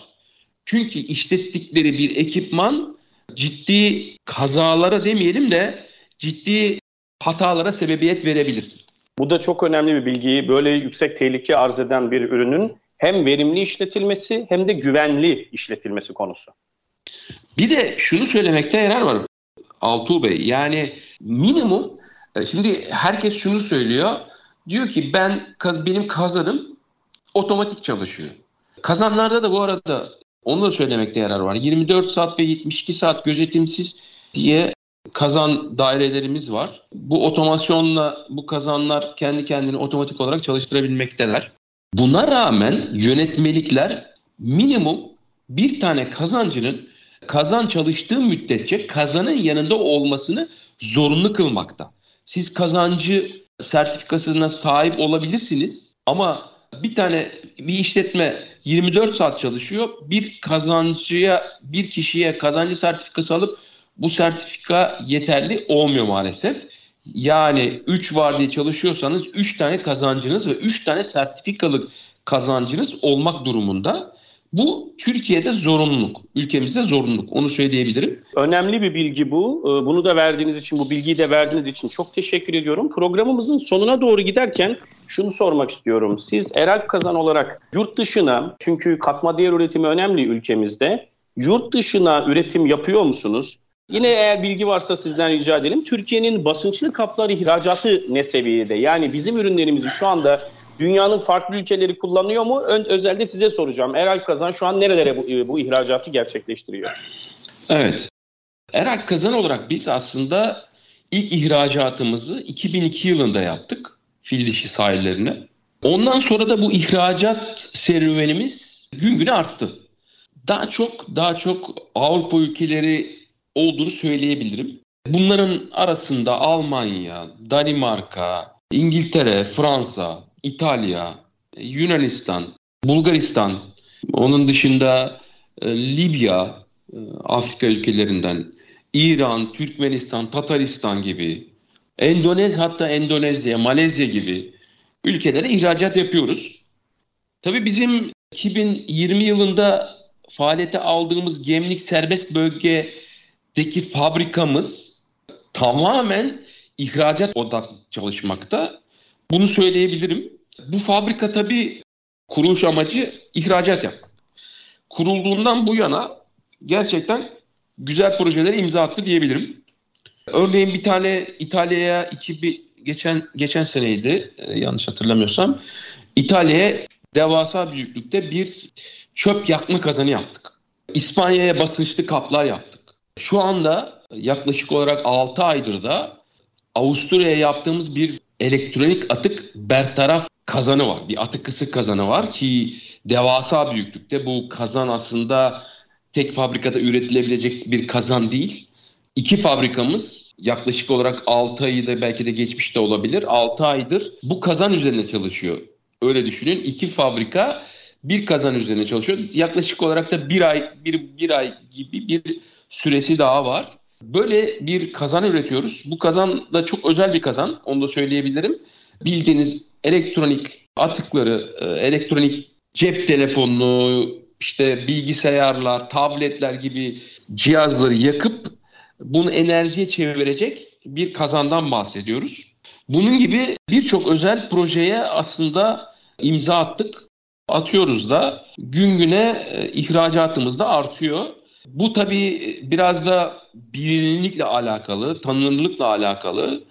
Çünkü işlettikleri bir ekipman ciddi kazalara demeyelim de ciddi hatalara sebebiyet verebilir. Bu da çok önemli bir bilgi. Böyle yüksek tehlike arz eden bir ürünün Hem verimli işletilmesi hem de güvenli işletilmesi konusu. Bir de şunu söylemekte yarar var Altuğ Bey. Yani minimum e, şimdi herkes şunu söylüyor. Diyor ki ben benim kazanım otomatik çalışıyor. Kazanlarda da bu arada onu da söylemekte yarar var. 24 saat ve 72 saat gözetimsiz diye kazan dairelerimiz var. Bu otomasyonla bu kazanlar kendi kendini otomatik olarak çalıştırabilmekteler. Buna rağmen yönetmelikler minimum bir tane kazancının kazan çalıştığı müddetçe kazanın yanında olmasını zorunlu kılmakta. Siz kazancı sertifikasına sahip olabilirsiniz ama bir tane bir işletme 24 saat çalışıyor. Bir kazancıya, bir kişiye kazancı sertifikası alıp bu sertifika yeterli olmuyor maalesef. Yani 3 var diye çalışıyorsanız 3 tane kazancınız ve 3 tane sertifikalık kazancınız olmak durumunda. Bu Türkiye'de zorunluluk, ülkemizde zorunluluk. Onu söyleyebilirim. Önemli bir bilgi bu. Ee, bunu da verdiğiniz için, bu bilgiyi de verdiğiniz için çok teşekkür ediyorum. Programımızın sonuna doğru giderken şunu sormak istiyorum. Siz Eral Kazan olarak yurt dışına, çünkü katma değer üretimi önemli ülkemizde, yurt dışına üretim yapıyor musunuz? Yine eğer bilgi varsa sizden rica edelim. Türkiye'nin basınçlı kaplar ihracatı ne seviyede? Yani bizim ürünlerimizi şu anda dünyanın farklı ülkeleri kullanıyor mu? Ön, özelde size soracağım. Eral Kazan şu an nerelere bu, bu ihracatı gerçekleştiriyor? Evet. Eral Kazan olarak biz aslında ilk ihracatımızı 2002 yılında yaptık. Fil dişi sahillerine. Ondan sonra da bu ihracat serüvenimiz gün güne arttı. Daha çok daha çok Avrupa ülkeleri olduğunu söyleyebilirim. Bunların arasında Almanya, Danimarka, İngiltere, Fransa, İtalya, Yunanistan, Bulgaristan, onun dışında e, Libya, e, Afrika ülkelerinden, İran, Türkmenistan, Tataristan gibi, Endonez hatta Endonezya, Malezya gibi ülkelere ihracat yapıyoruz. Tabii bizim 2020 yılında faaliyete aldığımız Gemlik Serbest Bölge'deki fabrikamız tamamen ihracat odaklı çalışmakta. Bunu söyleyebilirim. Bu fabrika tabii kuruluş amacı ihracat yapmak. Kurulduğundan bu yana gerçekten güzel projelere imza attı diyebilirim. Örneğin bir tane İtalya'ya geçen geçen seneydi e, yanlış hatırlamıyorsam İtalya'ya devasa büyüklükte bir çöp yakma kazanı yaptık. İspanya'ya basınçlı kaplar yaptık. Şu anda yaklaşık olarak 6 aydır da Avusturya'ya yaptığımız bir elektronik atık bertaraf kazanı var. Bir atık kısık kazanı var ki devasa büyüklükte. Bu kazan aslında tek fabrikada üretilebilecek bir kazan değil. İki fabrikamız yaklaşık olarak 6 ayı da belki de geçmiş de olabilir. 6 aydır bu kazan üzerine çalışıyor. Öyle düşünün. İki fabrika bir kazan üzerine çalışıyor. Yaklaşık olarak da bir ay bir, bir ay gibi bir süresi daha var. Böyle bir kazan üretiyoruz. Bu kazan da çok özel bir kazan. Onu da söyleyebilirim. Bildiğiniz elektronik atıkları, e, elektronik cep telefonunu, işte bilgisayarlar, tabletler gibi cihazları yakıp bunu enerjiye çevirecek bir kazandan bahsediyoruz. Bunun gibi birçok özel projeye aslında imza attık. Atıyoruz da gün güne e, ihracatımız da artıyor. Bu tabii biraz da bilinirlikle alakalı, tanınırlıkla alakalı.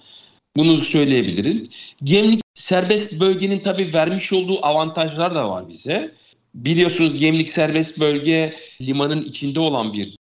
Bunu söyleyebilirim. Gemlik serbest bölgenin tabii vermiş olduğu avantajlar da var bize. Biliyorsunuz Gemlik serbest bölge limanın içinde olan bir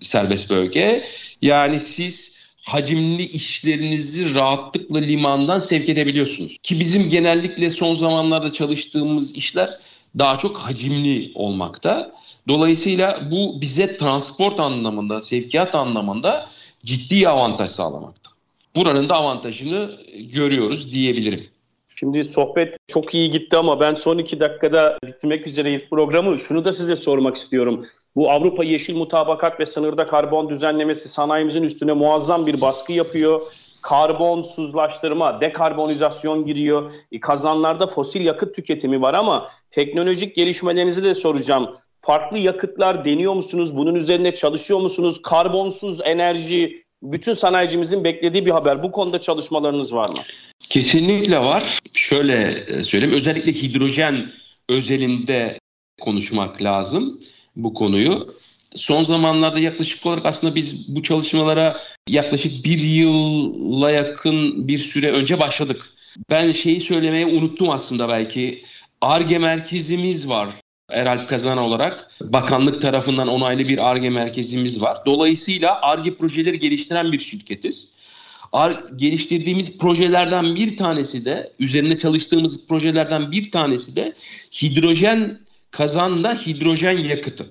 serbest bölge. Yani siz hacimli işlerinizi rahatlıkla limandan sevk edebiliyorsunuz. Ki bizim genellikle son zamanlarda çalıştığımız işler daha çok hacimli olmakta. Dolayısıyla bu bize transport anlamında, sevkiyat anlamında ciddi avantaj sağlamakta. Buranın da avantajını görüyoruz diyebilirim. Şimdi sohbet çok iyi gitti ama ben son iki dakikada bitirmek üzereyiz programı. Şunu da size sormak istiyorum. Bu Avrupa Yeşil Mutabakat ve Sınırda Karbon Düzenlemesi sanayimizin üstüne muazzam bir baskı yapıyor. Karbonsuzlaştırma, dekarbonizasyon giriyor. E, kazanlarda fosil yakıt tüketimi var ama teknolojik gelişmelerinizi de soracağım. Farklı yakıtlar deniyor musunuz? Bunun üzerine çalışıyor musunuz? Karbonsuz enerji bütün sanayicimizin beklediği bir haber. Bu konuda çalışmalarınız var mı? Kesinlikle var. Şöyle e, söyleyeyim. Özellikle hidrojen özelinde konuşmak lazım bu konuyu. Son zamanlarda yaklaşık olarak aslında biz bu çalışmalara yaklaşık bir yıla yakın bir süre önce başladık. Ben şeyi söylemeyi unuttum aslında belki. ARGE merkezimiz var Eralp Kazan olarak. Bakanlık tarafından onaylı bir ARGE merkezimiz var. Dolayısıyla ARGE projeleri geliştiren bir şirketiz. Ar geliştirdiğimiz projelerden bir tanesi de, üzerine çalıştığımız projelerden bir tanesi de hidrojen kazanda hidrojen yakıtı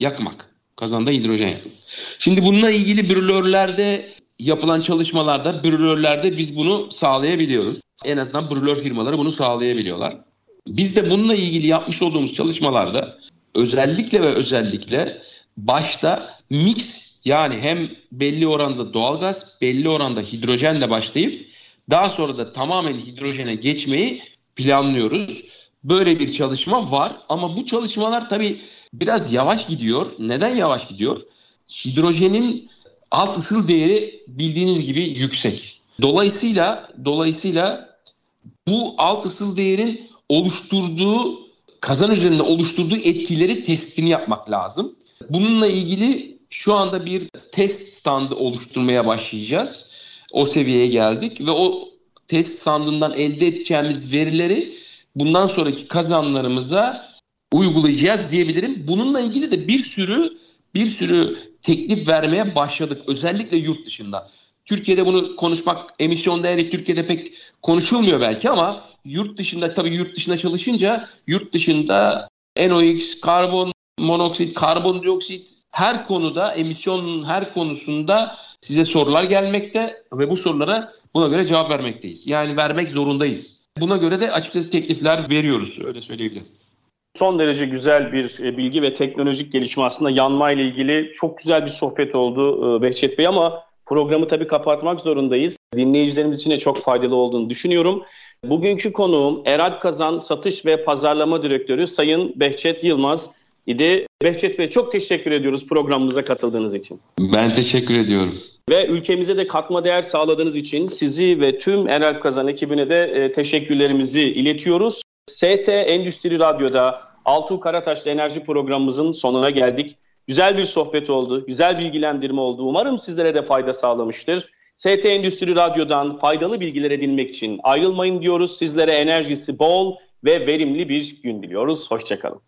yakmak. Kazanda hidrojen yakmak. Şimdi bununla ilgili brülörlerde yapılan çalışmalarda, brülörlerde biz bunu sağlayabiliyoruz. En azından brülör firmaları bunu sağlayabiliyorlar. Biz de bununla ilgili yapmış olduğumuz çalışmalarda özellikle ve özellikle başta mix yani hem belli oranda doğalgaz, belli oranda hidrojenle başlayıp daha sonra da tamamen hidrojene geçmeyi planlıyoruz. Böyle bir çalışma var ama bu çalışmalar tabii biraz yavaş gidiyor. Neden yavaş gidiyor? Hidrojenin alt ısıl değeri bildiğiniz gibi yüksek. Dolayısıyla dolayısıyla bu alt ısıl değerin oluşturduğu kazan üzerinde oluşturduğu etkileri testini yapmak lazım. Bununla ilgili şu anda bir test standı oluşturmaya başlayacağız. O seviyeye geldik ve o test standından elde edeceğimiz verileri bundan sonraki kazanlarımıza uygulayacağız diyebilirim. Bununla ilgili de bir sürü bir sürü teklif vermeye başladık özellikle yurt dışında. Türkiye'de bunu konuşmak emisyon değeri Türkiye'de pek konuşulmuyor belki ama yurt dışında tabii yurt dışında çalışınca yurt dışında NOx, karbon monoksit, karbondioksit her konuda emisyon her konusunda size sorular gelmekte ve bu sorulara buna göre cevap vermekteyiz. Yani vermek zorundayız. Buna göre de açıkçası teklifler veriyoruz öyle söyleyebilirim. Son derece güzel bir e, bilgi ve teknolojik gelişme aslında yanma ile ilgili çok güzel bir sohbet oldu e, Behçet Bey ama programı tabii kapatmak zorundayız. Dinleyicilerimiz için de çok faydalı olduğunu düşünüyorum. Bugünkü konuğum Eralp Kazan Satış ve Pazarlama Direktörü Sayın Behçet Yılmaz idi. Behçet Bey çok teşekkür ediyoruz programımıza katıldığınız için. Ben teşekkür ediyorum. Ve ülkemize de katma değer sağladığınız için sizi ve tüm Eralp Kazan ekibine de e, teşekkürlerimizi iletiyoruz. ST Endüstri Radyo'da Altuğ Karataş'la enerji programımızın sonuna geldik. Güzel bir sohbet oldu, güzel bilgilendirme oldu. Umarım sizlere de fayda sağlamıştır. ST Endüstri Radyo'dan faydalı bilgiler edinmek için ayrılmayın diyoruz. Sizlere enerjisi bol ve verimli bir gün diliyoruz. Hoşçakalın.